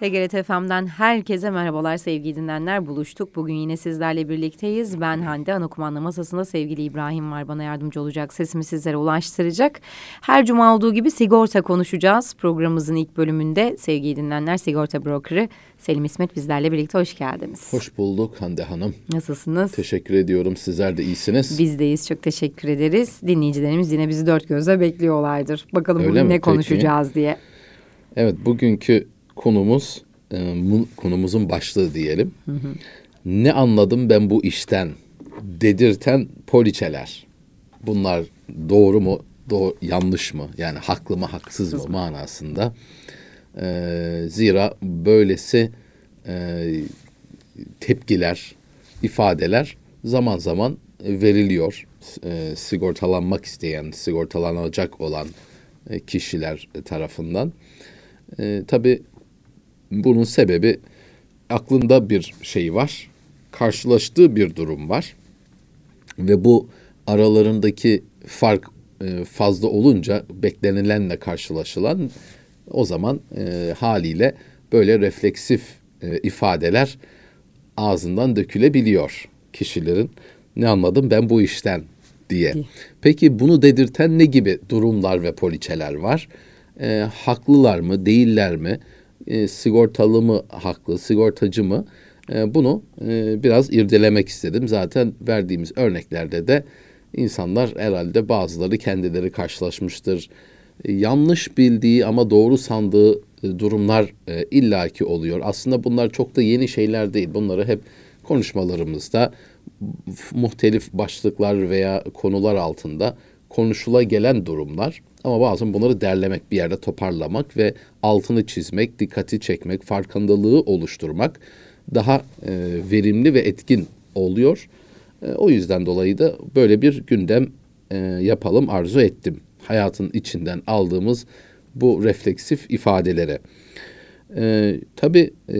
TGRT FM'den herkese merhabalar sevgili dinleyenler. Buluştuk. Bugün yine sizlerle birlikteyiz. Ben Hande. Ana kumanda masasında sevgili İbrahim var. Bana yardımcı olacak. Sesimi sizlere ulaştıracak. Her cuma olduğu gibi sigorta konuşacağız. Programımızın ilk bölümünde sevgili dinleyenler sigorta brokeri Selim İsmet bizlerle birlikte. Hoş geldiniz. Hoş bulduk Hande Hanım. Nasılsınız? Teşekkür ediyorum. Sizler de iyisiniz. Bizdeyiz. Çok teşekkür ederiz. Dinleyicilerimiz yine bizi dört gözle bekliyorlardır. Bakalım Öyle bugün mi? ne Peki. konuşacağız diye. Evet bugünkü konumuz e, mu- konumuzun başlığı diyelim. Ne anladım ben bu işten dedirten poliçeler. Bunlar doğru mu, doğru, yanlış mı? Yani haklı mı, haksız mı manasında. E, zira böylesi e, tepkiler, ifadeler zaman zaman veriliyor. E, sigortalanmak isteyen, sigortalanacak olan e, kişiler tarafından. E, tabii bunun sebebi aklında bir şey var, karşılaştığı bir durum var ve bu aralarındaki fark e, fazla olunca beklenilenle karşılaşılan o zaman e, haliyle böyle refleksif e, ifadeler ağzından dökülebiliyor kişilerin. Ne anladım ben bu işten diye. Diye. Peki bunu dedirten ne gibi durumlar ve poliçeler var? E, haklılar mı, değiller mi? E, sigortalı mı haklı, sigortacı mı? E, bunu e, biraz irdelemek istedim. Zaten verdiğimiz örneklerde de insanlar herhalde bazıları kendileri karşılaşmıştır. E, yanlış bildiği ama doğru sandığı e, durumlar e, illaki oluyor. Aslında bunlar çok da yeni şeyler değil. Bunları hep konuşmalarımızda muhtelif başlıklar veya konular altında konuşula gelen durumlar. Ama bazen bunları derlemek, bir yerde toparlamak ve altını çizmek, dikkati çekmek, farkındalığı oluşturmak daha e, verimli ve etkin oluyor. E, o yüzden dolayı da böyle bir gündem e, yapalım arzu ettim. Hayatın içinden aldığımız bu refleksif ifadelere. E, tabii e,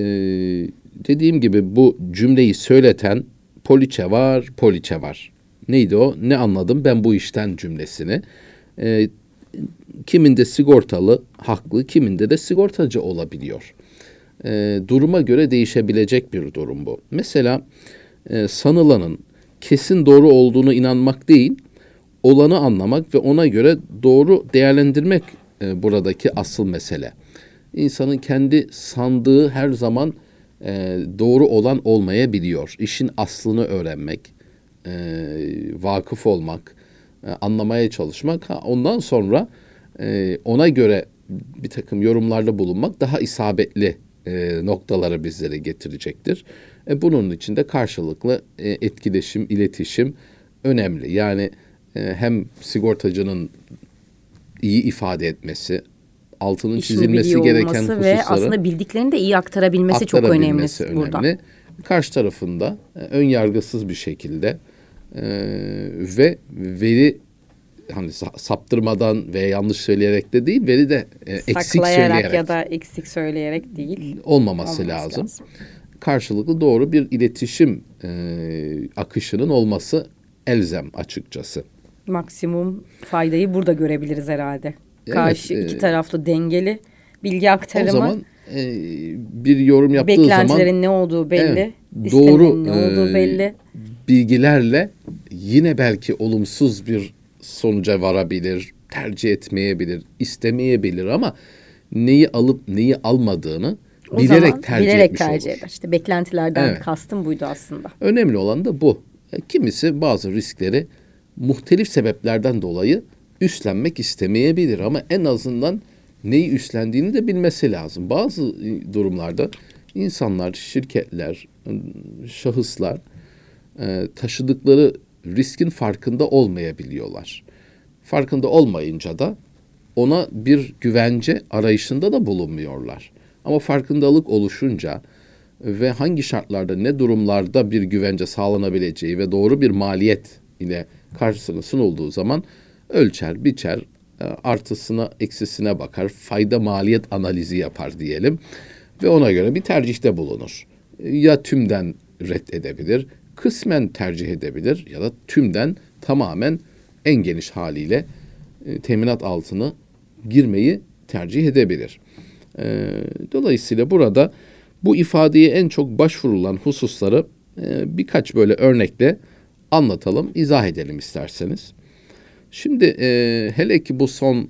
dediğim gibi bu cümleyi söyleten poliçe var, poliçe var. Neydi o? Ne anladım ben bu işten cümlesini. E, kiminde sigortalı, haklı, kiminde de sigortacı olabiliyor. E, duruma göre değişebilecek bir durum bu. Mesela e, sanılanın kesin doğru olduğunu inanmak değil, olanı anlamak ve ona göre doğru değerlendirmek e, buradaki asıl mesele. İnsanın kendi sandığı her zaman e, doğru olan olmayabiliyor. İşin aslını öğrenmek, e, vakıf olmak, e, anlamaya çalışmak. Ha, ondan sonra e, ona göre bir takım yorumlarda bulunmak daha isabetli e, noktaları bizlere getirecektir. E, bunun için de karşılıklı e, etkileşim, iletişim önemli. Yani e, hem sigortacının iyi ifade etmesi, altının İşini çizilmesi gereken hususları ve aslında bildiklerini de iyi aktarabilmesi çok önemli aktarabilmesi burada. Karşı tarafında e, ön yargısız bir şekilde e, ve veri hani sa- saptırmadan ve yanlış söyleyerek de değil, veri de e, eksik Saklayarak söyleyerek ya da eksik söyleyerek değil. olmaması, olması lazım. lazım. Karşılıklı doğru bir iletişim e, akışının olması elzem açıkçası. Maksimum faydayı burada görebiliriz herhalde. Evet, Karşı e, iki taraflı dengeli bilgi aktarımı, O zaman e, bir yorum yaptığı beklentilerin zaman ne olduğu belli, Evet, doğru, ne olduğu e, belli. bilgilerle yine belki olumsuz bir sonuca varabilir, tercih etmeyebilir, istemeyebilir ama neyi alıp neyi almadığını O bilerek zaman tercih bilerek etmiş tercih olur. eder. İşte beklentilerden Evet. kastım buydu aslında. Önemli olan da bu. Kimisi bazı riskleri muhtelif sebeplerden dolayı üstlenmek istemeyebilir ama en azından neyi üstlendiğini de bilmesi lazım. Bazı e, durumlarda insanlar, şirketler, e, şahıslar e, taşıdıkları riskin farkında olmayabiliyorlar. Farkında olmayınca da ona bir güvence arayışında da bulunmuyorlar. Ama farkındalık oluşunca ve hangi şartlarda ne durumlarda bir güvence sağlanabileceği ve doğru bir maliyet ile karşısına sunulduğu zaman ölçer, biçer, e, artısına, eksisine bakar, fayda maliyet analizi yapar diyelim ve ona göre bir tercihte bulunur. Ya tümden reddedebilir, kısmen tercih edebilir ya da tümden tamamen en geniş haliyle e, teminat altına girmeyi tercih edebilir. E, dolayısıyla burada bu ifadeye en çok başvurulan hususları e, birkaç böyle örnekle anlatalım, izah edelim isterseniz. Şimdi e, hele ki bu son e,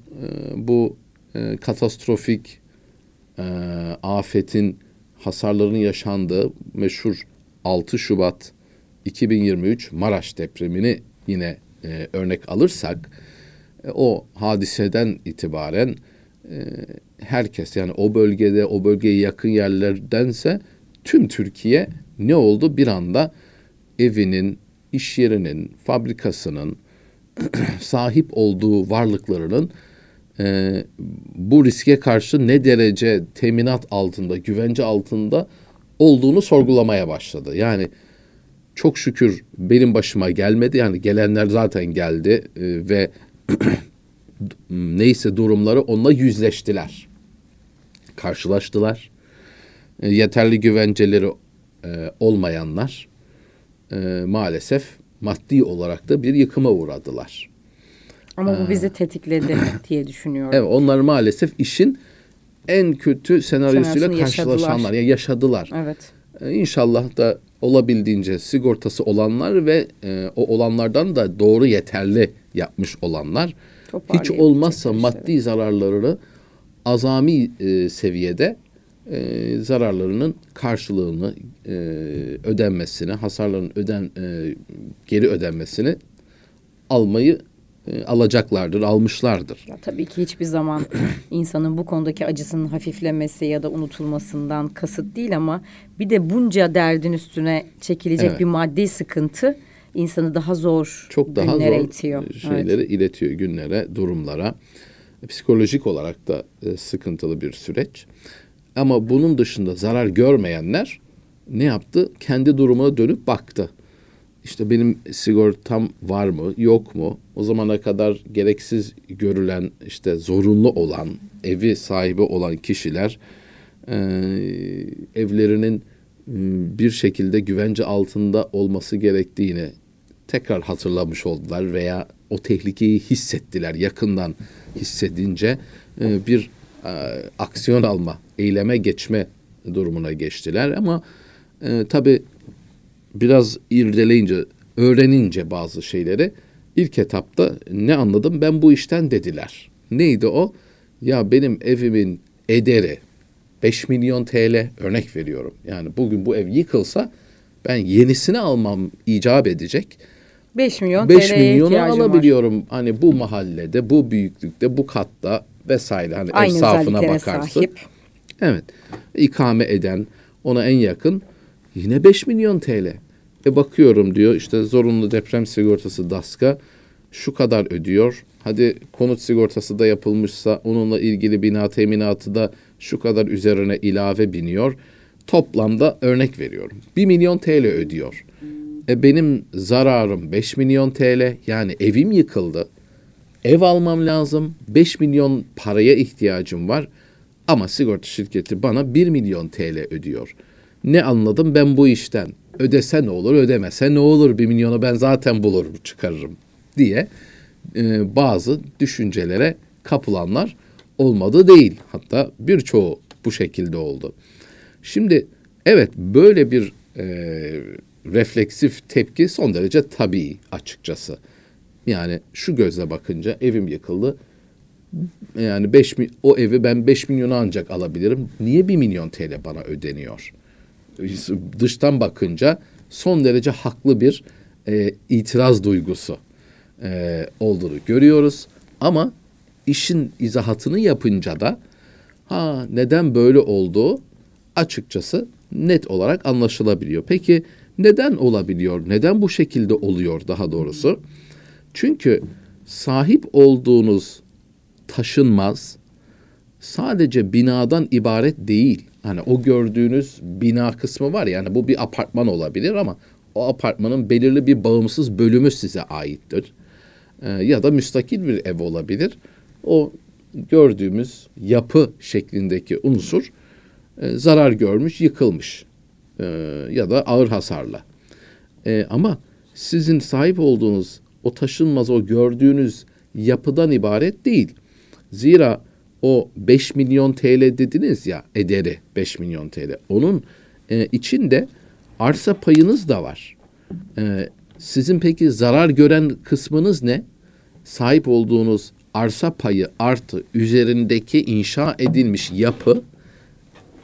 bu e, katastrofik e, afetin hasarların yaşandığı meşhur 6 Şubat 2023 Maraş depremini yine e, örnek alırsak e, o hadiseden itibaren e, herkes yani o bölgede o bölgeye yakın yerlerdense tüm Türkiye ne oldu bir anda evinin, iş yerinin, fabrikasının sahip olduğu varlıklarının e, bu riske karşı ne derece teminat altında, güvence altında olduğunu sorgulamaya başladı. Yani çok şükür benim başıma gelmedi. Yani gelenler zaten geldi e, ve neyse durumları onunla yüzleştiler. Karşılaştılar. E, yeterli güvenceleri e, olmayanlar e, maalesef maddi olarak da bir yıkıma uğradılar. Ama bu bizi tetikledi diye düşünüyorum. Evet onlar maalesef işin en kötü senaryosuyla karşılaşanlar. Yaşadılar. Yani yaşadılar. Evet. Ee, inşallah da olabildiğince sigortası olanlar ve e, o olanlardan da doğru yeterli yapmış olanlar. Hiç olmazsa maddi zararlarını azami e, seviyede e, zararlarının karşılığını e, ödenmesini, hasarların öden e, geri ödenmesini almayı e, alacaklardır, almışlardır. Ya, tabii ki hiçbir zaman insanın bu konudaki acısının hafiflemesi ya da unutulmasından kasıt değil ama bir de bunca derdin üstüne çekilecek evet. bir maddi sıkıntı insanı daha zor çok daha günlere zor itiyor. şeyleri evet. iletiyor günlere, durumlara. Psikolojik olarak da e, sıkıntılı bir süreç. Ama bunun dışında zarar görmeyenler ne yaptı? Kendi durumuna dönüp baktı. İşte benim sigortam var mı, yok mu? O zamana kadar gereksiz görülen, işte zorunlu olan, evi sahibi olan kişiler e, evlerinin e, bir şekilde güvence altında olması gerektiğini tekrar hatırlamış oldular veya o tehlikeyi hissettiler yakından hissedince e, bir e, aksiyon alma, eyleme geçme durumuna geçtiler ama e, tabii biraz irdeleyince, öğrenince bazı şeyleri ilk etapta ne anladım ben bu işten dediler. Neydi o? Ya benim evimin ederi 5 milyon TL örnek veriyorum. Yani bugün bu ev yıkılsa ben yenisini almam icap edecek. 5 milyon 5 milyonu alabiliyorum. Var. Hani bu mahallede, bu büyüklükte, bu katta vesaire. Hani Aynı ev safına bakarsın. Sahip. Evet. İkame eden ona en yakın yine 5 milyon TL. E bakıyorum diyor işte zorunlu deprem sigortası DASK'a şu kadar ödüyor. Hadi konut sigortası da yapılmışsa onunla ilgili bina teminatı da şu kadar üzerine ilave biniyor. Toplamda örnek veriyorum. 1 milyon TL ödüyor. E benim zararım 5 milyon TL yani evim yıkıldı. Ev almam lazım. 5 milyon paraya ihtiyacım var. Ama sigorta şirketi bana 1 milyon TL ödüyor. Ne anladım ben bu işten? Ödese ne olur, ödemese ne olur? 1 milyonu ben zaten bulurum, çıkarırım diye e, bazı düşüncelere kapılanlar olmadı değil. Hatta birçoğu bu şekilde oldu. Şimdi evet böyle bir e, refleksif tepki son derece tabii açıkçası. Yani şu gözle bakınca evim yıkıldı. Yani 5 o evi ben 5 milyona ancak alabilirim. Niye 1 milyon TL bana ödeniyor? Dıştan bakınca son derece haklı bir e, itiraz duygusu e, olduğunu görüyoruz. Ama işin izahatını yapınca da ha neden böyle olduğu açıkçası net olarak anlaşılabiliyor. Peki neden olabiliyor? Neden bu şekilde oluyor daha doğrusu? Çünkü sahip olduğunuz taşınmaz sadece binadan ibaret değil. Hani o gördüğünüz bina kısmı var yani bu bir apartman olabilir ama o apartmanın belirli bir bağımsız bölümü size aittir. Ee, ya da müstakil bir ev olabilir. O gördüğümüz yapı şeklindeki unsur e, zarar görmüş, yıkılmış e, ya da ağır hasarla. E, ama sizin sahip olduğunuz o taşınmaz, o gördüğünüz yapıdan ibaret değil. Zira o 5 milyon TL dediniz ya ederi 5 milyon TL. Onun e, içinde arsa payınız da var. E, sizin peki zarar gören kısmınız ne? Sahip olduğunuz arsa payı artı üzerindeki inşa edilmiş yapı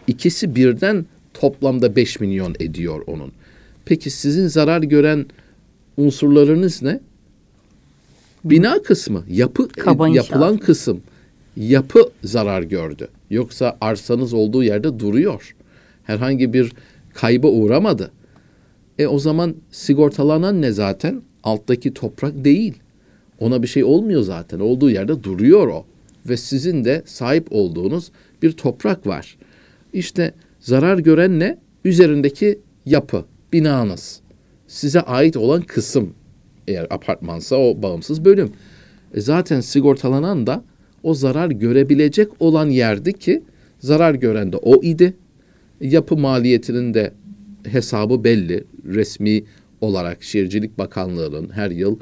ikisi birden toplamda 5 milyon ediyor onun. Peki sizin zarar gören unsurlarınız ne? Bina kısmı, yapı Kaba yapılan inşaat. kısım. Yapı zarar gördü. Yoksa arsanız olduğu yerde duruyor. Herhangi bir kayba uğramadı. E o zaman sigortalanan ne zaten? Alttaki toprak değil. Ona bir şey olmuyor zaten. Olduğu yerde duruyor o. Ve sizin de sahip olduğunuz bir toprak var. İşte zarar gören ne? Üzerindeki yapı, binanız. Size ait olan kısım. Eğer apartmansa o bağımsız bölüm. E zaten sigortalanan da o zarar görebilecek olan yerdi ki zarar gören de o idi. Yapı maliyetinin de hesabı belli. Resmi olarak Şehircilik Bakanlığı'nın her yıl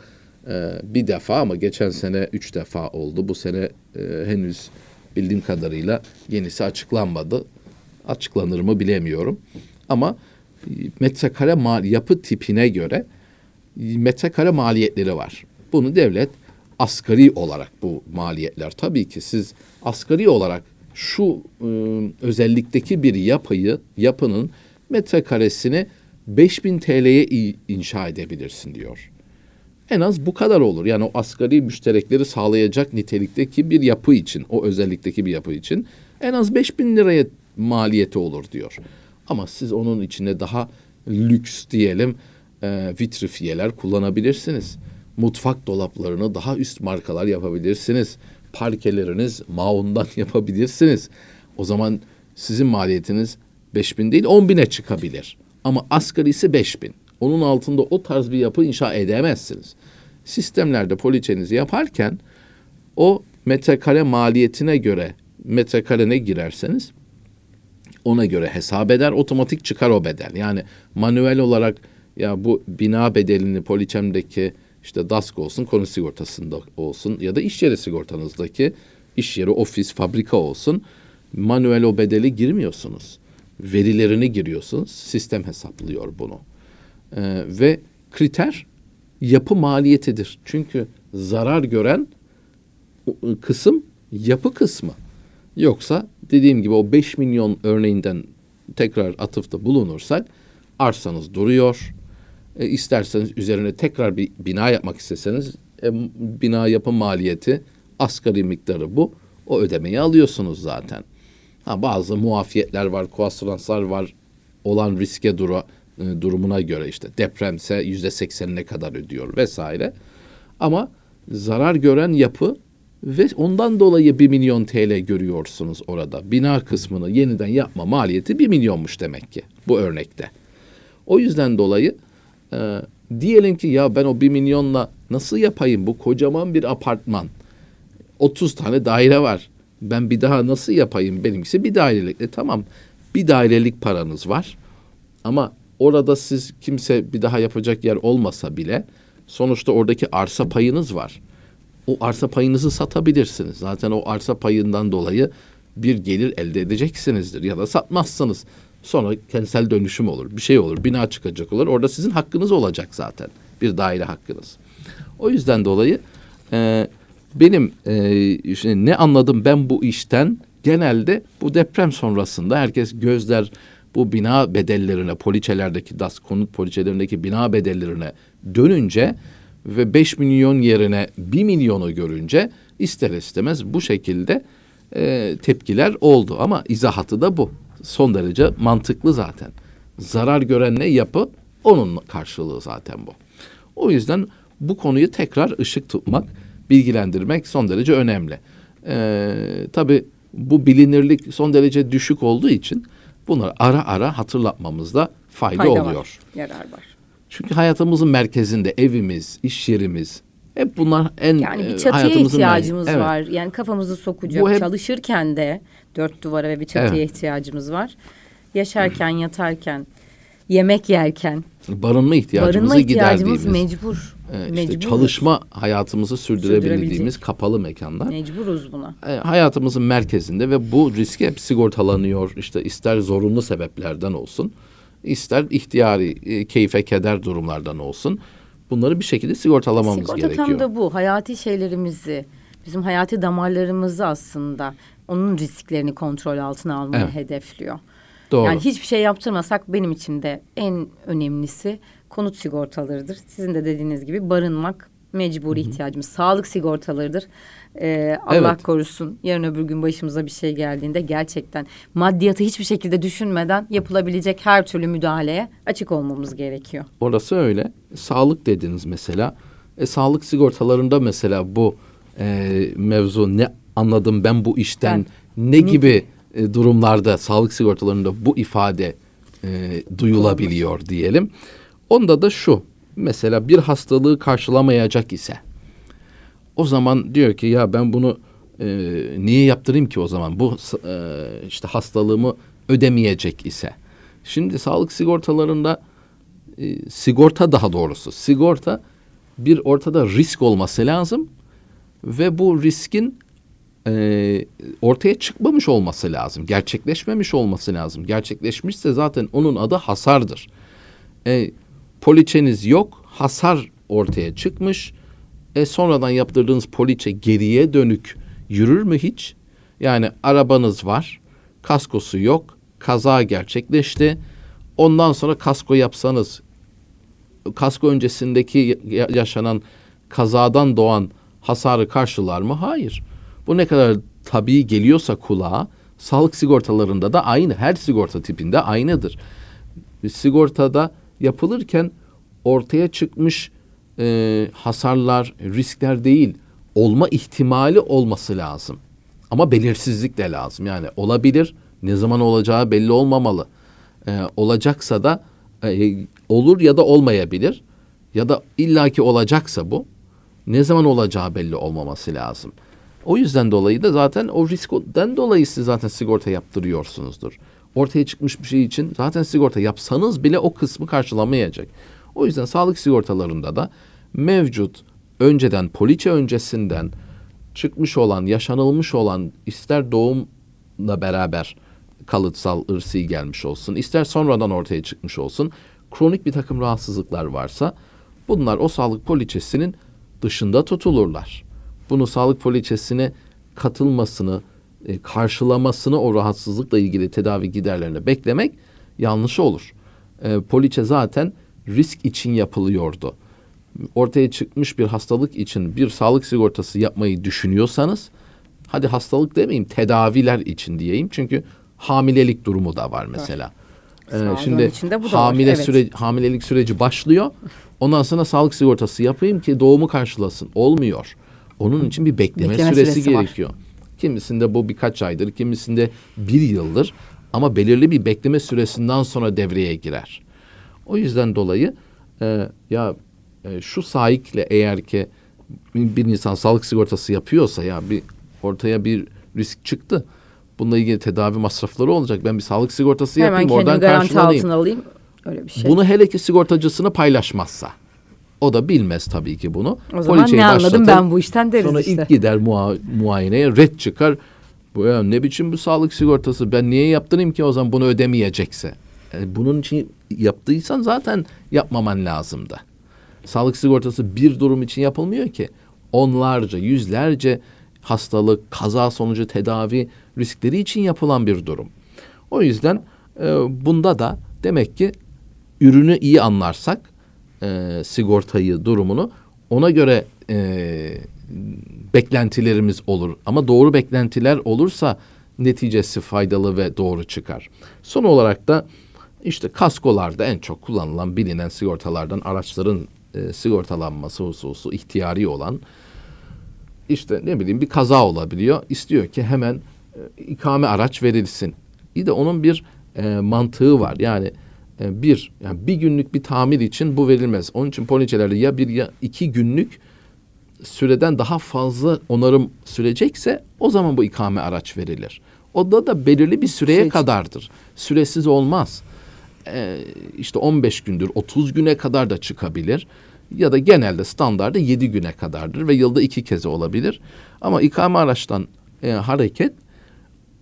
e, bir defa ama geçen sene üç defa oldu. Bu sene e, henüz bildiğim kadarıyla yenisi açıklanmadı. Açıklanır mı bilemiyorum. Ama e, metrekare mal, yapı tipine göre metrekare maliyetleri var. Bunu devlet asgari olarak bu maliyetler tabii ki siz asgari olarak şu e, özellikteki bir yapıyı yapının metrekaresini 5000 TL'ye inşa edebilirsin diyor. En az bu kadar olur. Yani o asgari müşterekleri sağlayacak nitelikteki bir yapı için, o özellikteki bir yapı için en az 5000 liraya maliyeti olur diyor. Ama siz onun içine daha lüks diyelim e, vitrifiyeler kullanabilirsiniz. Mutfak dolaplarını daha üst markalar yapabilirsiniz. Parkeleriniz maundan yapabilirsiniz. O zaman sizin maliyetiniz 5000 değil 10 bine çıkabilir. Ama asgarisi 5000. Onun altında o tarz bir yapı inşa edemezsiniz. Sistemlerde poliçenizi yaparken o metrekare maliyetine göre metrekarene girerseniz ona göre hesap eder otomatik çıkar o bedel. Yani manuel olarak ya bu bina bedelini poliçemdeki işte DASK olsun konu sigortasında olsun ya da iş yeri sigortanızdaki iş yeri ofis fabrika olsun manuel o bedeli girmiyorsunuz. Verilerini giriyorsunuz sistem hesaplıyor bunu. Ee, ve kriter yapı maliyetidir. Çünkü zarar gören o- kısım yapı kısmı. Yoksa dediğim gibi o 5 milyon örneğinden tekrar atıfta bulunursak arsanız duruyor. E, isterseniz üzerine tekrar bir bina yapmak isteseniz e, bina yapım maliyeti asgari miktarı bu. O ödemeyi alıyorsunuz zaten. Ha, bazı muafiyetler var, kuastranslar var. Olan riske duru, e, durumuna göre işte depremse yüzde seksenine kadar ödüyor vesaire. Ama zarar gören yapı ve ondan dolayı 1 milyon TL görüyorsunuz orada. Bina kısmını yeniden yapma maliyeti 1 milyonmuş demek ki bu örnekte. O yüzden dolayı e, diyelim ki ya ben o 1 milyonla nasıl yapayım bu kocaman bir apartman. 30 tane daire var. Ben bir daha nasıl yapayım benimkisi bir dairelik. E tamam bir dairelik paranız var. Ama orada siz kimse bir daha yapacak yer olmasa bile sonuçta oradaki arsa payınız var. O arsa payınızı satabilirsiniz. Zaten o arsa payından dolayı bir gelir elde edeceksinizdir ya da satmazsanız sonra kentsel dönüşüm olur, bir şey olur, bina çıkacak olur. Orada sizin hakkınız olacak zaten. Bir daire hakkınız. O yüzden dolayı e, benim e, şimdi ne anladım ben bu işten genelde bu deprem sonrasında herkes gözler bu bina bedellerine, poliçelerdeki DAS konut poliçelerindeki bina bedellerine dönünce ve 5 milyon yerine 1 milyonu görünce ister istemez bu şekilde e, tepkiler oldu. Ama izahatı da bu. Son derece mantıklı zaten. Zarar gören ne yapı onun karşılığı zaten bu. O yüzden bu konuyu tekrar ışık tutmak, bilgilendirmek son derece önemli. Ee, tabii bu bilinirlik son derece düşük olduğu için bunları ara ara hatırlatmamızda fayda, Fayda oluyor. var, yarar var. Çünkü hayatımızın merkezinde evimiz, iş yerimiz hep bunlar en Yani e, bir çatıya hayatımızın ihtiyacımız merkezi. Evet. var. Yani kafamızı sokacak. Hep- Çalışırken de dört duvara ve bir çatıya Evet. ihtiyacımız var. Yaşarken, yatarken, yemek yerken Barınma ihtiyacımızı barınma ihtiyacımız mecbur. e, işte Mecburuz. çalışma hayatımızı sürdürebildiğimiz kapalı mekanlar. Mecburuz buna. E, hayatımızın merkezinde ve bu riski hep sigortalanıyor. İşte ister zorunlu sebeplerden olsun, ister ihtiyari, e, keyfe keder durumlardan olsun. Bunları bir şekilde sigortalamamız Sigorta gerekiyor. tam da bu. Hayati şeylerimizi, bizim hayati damarlarımızı aslında onun risklerini kontrol altına almayı Evet. hedefliyor. Doğru. Yani hiçbir şey yaptırmasak benim için de en önemlisi konut sigortalarıdır. Sizin de dediğiniz gibi barınmak mecburi ihtiyacımız. Sağlık sigortalarıdır. Ee, Allah Evet. korusun yarın öbür gün başımıza bir şey geldiğinde gerçekten maddiyatı hiçbir şekilde düşünmeden yapılabilecek her türlü müdahaleye açık olmamız gerekiyor. Orası öyle. Sağlık dediniz mesela. E, sağlık sigortalarında mesela bu e, mevzu ne anladım ben bu işten ne gibi e, durumlarda sağlık sigortalarında bu ifade e, duyulabiliyor diyelim. Onda da şu. Mesela bir hastalığı karşılamayacak ise o zaman diyor ki ya ben bunu e, niye yaptırayım ki o zaman bu e, işte hastalığımı ödemeyecek ise. Şimdi sağlık sigortalarında e, sigorta daha doğrusu sigorta bir ortada risk olması lazım ve bu riskin e, ortaya çıkmamış olması lazım. Gerçekleşmemiş olması lazım. Gerçekleşmişse zaten onun adı hasardır. E, poliçeniz yok, hasar ortaya çıkmış. E, sonradan yaptırdığınız poliçe geriye dönük yürür mü hiç? Yani arabanız var, kaskosu yok, kaza gerçekleşti. Ondan sonra kasko yapsanız, kasko öncesindeki ya- yaşanan kazadan doğan hasarı karşılar mı? Hayır. Bu ne kadar tabii geliyorsa kulağa, sağlık sigortalarında da aynı. Her sigorta tipinde aynıdır. Sigortada yapılırken ortaya çıkmış e, hasarlar, riskler değil, olma ihtimali olması lazım. Ama belirsizlik de lazım. Yani olabilir, ne zaman olacağı belli olmamalı. E, olacaksa da e, olur ya da olmayabilir. Ya da illaki olacaksa bu, ne zaman olacağı belli olmaması lazım. O yüzden dolayı da zaten o riskten dolayı siz zaten sigorta yaptırıyorsunuzdur. Ortaya çıkmış bir şey için zaten sigorta yapsanız bile o kısmı karşılamayacak. O yüzden sağlık sigortalarında da mevcut önceden poliçe öncesinden çıkmış olan, yaşanılmış olan ister doğumla beraber kalıtsal ırsi gelmiş olsun, ister sonradan ortaya çıkmış olsun, kronik bir takım rahatsızlıklar varsa bunlar o sağlık poliçesinin dışında tutulurlar. Bunu sağlık poliçesine katılmasını, e, karşılamasını o rahatsızlıkla ilgili tedavi giderlerini beklemek yanlış olur. E, poliçe zaten risk için yapılıyordu. Ortaya çıkmış bir hastalık için bir sağlık sigortası yapmayı düşünüyorsanız, hadi hastalık demeyeyim, tedaviler için diyeyim. Çünkü hamilelik durumu da var mesela. Ee, Sağlığın şimdi hamile evet. süre, hamilelik süreci başlıyor. Ondan sonra sağlık sigortası yapayım ki doğumu karşılasın. Olmuyor. Onun için bir bekleme, Bekleme süresi, süresi var. gerekiyor. Kimisinde bu birkaç aydır, kimisinde bir yıldır. Ama belirli bir bekleme süresinden sonra devreye girer. O yüzden dolayı e, ya e, şu sahikle eğer ki bir insan sağlık sigortası yapıyorsa ya bir ortaya bir risk çıktı. Bununla ilgili tedavi masrafları olacak. Ben bir sağlık sigortası Hemen yapayım kendimi oradan garanti karşılanayım. altına alayım. Öyle bir şey. Bunu hele ki sigortacısını paylaşmazsa. O da bilmez tabii ki bunu. o zaman Poliçeyi ne anladım ben bu işten deriz Sonra işte. ilk gider mua- muayeneye red çıkar. Bu ya ne biçim bu sağlık sigortası ben niye yaptırayım ki o zaman bunu ödemeyecekse. E, bunun için yaptıysan zaten yapmaman lazımdı. Sağlık sigortası bir durum için yapılmıyor ki. Onlarca, yüzlerce hastalık, kaza sonucu tedavi riskleri için yapılan bir durum. O yüzden e, bunda da demek ki ürünü iyi anlarsak e, sigortayı, durumunu ona göre e, beklentilerimiz olur. Ama doğru beklentiler olursa neticesi faydalı ve doğru çıkar. Son olarak da işte kaskolarda en çok kullanılan bilinen sigortalardan araçların e, sigortalanması hususu ihtiyari olan işte ne bileyim bir kaza olabiliyor. İstiyor ki hemen e, ikame araç verilsin. Bir de onun bir e, mantığı var. Yani e, bir yani bir günlük bir tamir için bu verilmez. Onun için poliçelerde ya bir ya iki günlük süreden daha fazla onarım sürecekse o zaman bu ikame araç verilir. O da da belirli bir süreye Süreç. kadardır. Süresiz olmaz. Ee, işte 15 gündür, 30 güne kadar da çıkabilir. ya da genelde standarda yedi güne kadardır ve yılda iki kez olabilir. Ama ikame araçtan e, hareket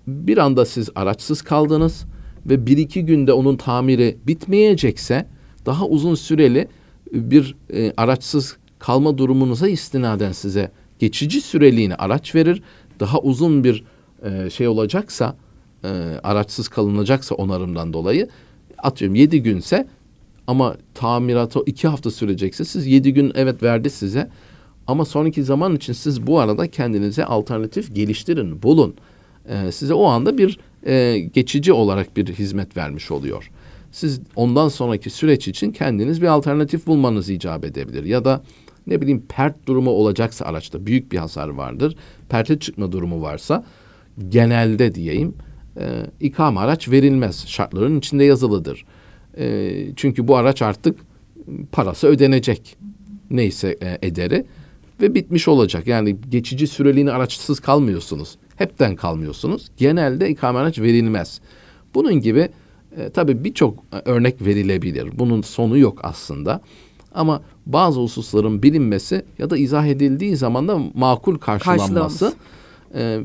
bir anda siz araçsız kaldınız ve bir iki günde onun tamiri bitmeyecekse daha uzun süreli bir e, araçsız kalma durumunuza istinaden size geçici süreliğine araç verir. Daha uzun bir e, şey olacaksa e, araçsız kalınacaksa onarımdan dolayı atıyorum yedi günse ama tamiratı iki hafta sürecekse siz yedi gün evet verdi size ama sonraki zaman için siz bu arada kendinize alternatif geliştirin, bulun. Ee, size o anda bir e, geçici olarak bir hizmet vermiş oluyor. Siz ondan sonraki süreç için kendiniz bir alternatif bulmanız icap edebilir. Ya da ne bileyim pert durumu olacaksa araçta büyük bir hasar vardır. Perte çıkma durumu varsa genelde diyeyim e, ikame araç verilmez. Şartların içinde yazılıdır. E, çünkü bu araç artık parası ödenecek. Neyse e, ederi ve bitmiş olacak. Yani geçici süreliğine araçsız kalmıyorsunuz. Hepten kalmıyorsunuz. Genelde ikame araç verilmez. Bunun gibi e, tabii birçok e, örnek verilebilir. Bunun sonu yok aslında. Ama bazı hususların bilinmesi ya da izah edildiği zaman da makul karşılanması e,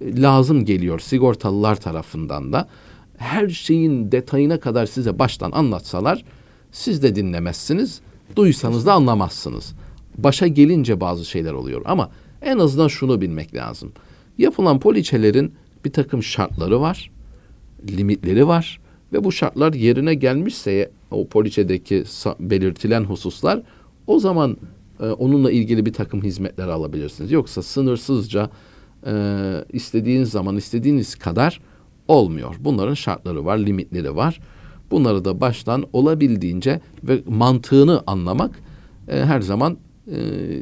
lazım geliyor sigortalılar tarafından da. Her şeyin detayına kadar size baştan anlatsalar siz de dinlemezsiniz, duysanız da anlamazsınız. Başa gelince bazı şeyler oluyor ama en azından şunu bilmek lazım. Yapılan poliçelerin bir takım şartları var, limitleri var ve bu şartlar yerine gelmişse o poliçedeki belirtilen hususlar o zaman e, onunla ilgili bir takım hizmetler alabilirsiniz. Yoksa sınırsızca e, istediğiniz zaman istediğiniz kadar olmuyor. Bunların şartları var, limitleri var. Bunları da baştan olabildiğince ve mantığını anlamak e, her zaman e,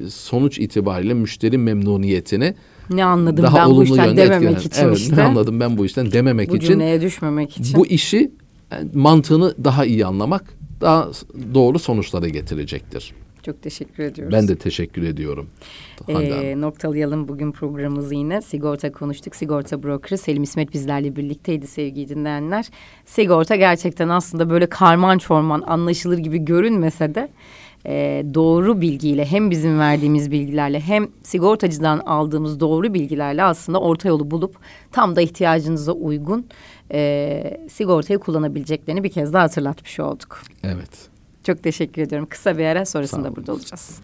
sonuç itibariyle müşteri memnuniyetini ne anladım daha ben bu işten dememek etkilenen. için evet, işte. Ne anladım ben bu işten dememek bu için. Bu cümleye düşmemek için. Bu işi yani e, mantığını daha iyi anlamak daha doğru sonuçlara getirecektir. Çok teşekkür ediyoruz. Ben de teşekkür ediyorum. Ee, noktalayalım bugün programımızı yine. Sigorta konuştuk. Sigorta brokeri Selim İsmet bizlerle birlikteydi sevgili dinleyenler. Sigorta gerçekten aslında böyle karman çorman anlaşılır gibi görünmese de e, doğru bilgiyle hem bizim verdiğimiz bilgilerle hem sigortacıdan aldığımız doğru bilgilerle aslında orta yolu bulup tam da ihtiyacınıza uygun e, sigortayı kullanabileceklerini bir kez daha hatırlatmış olduk. Evet. Çok teşekkür ediyorum. Kısa bir ara sonrasında burada olacağız.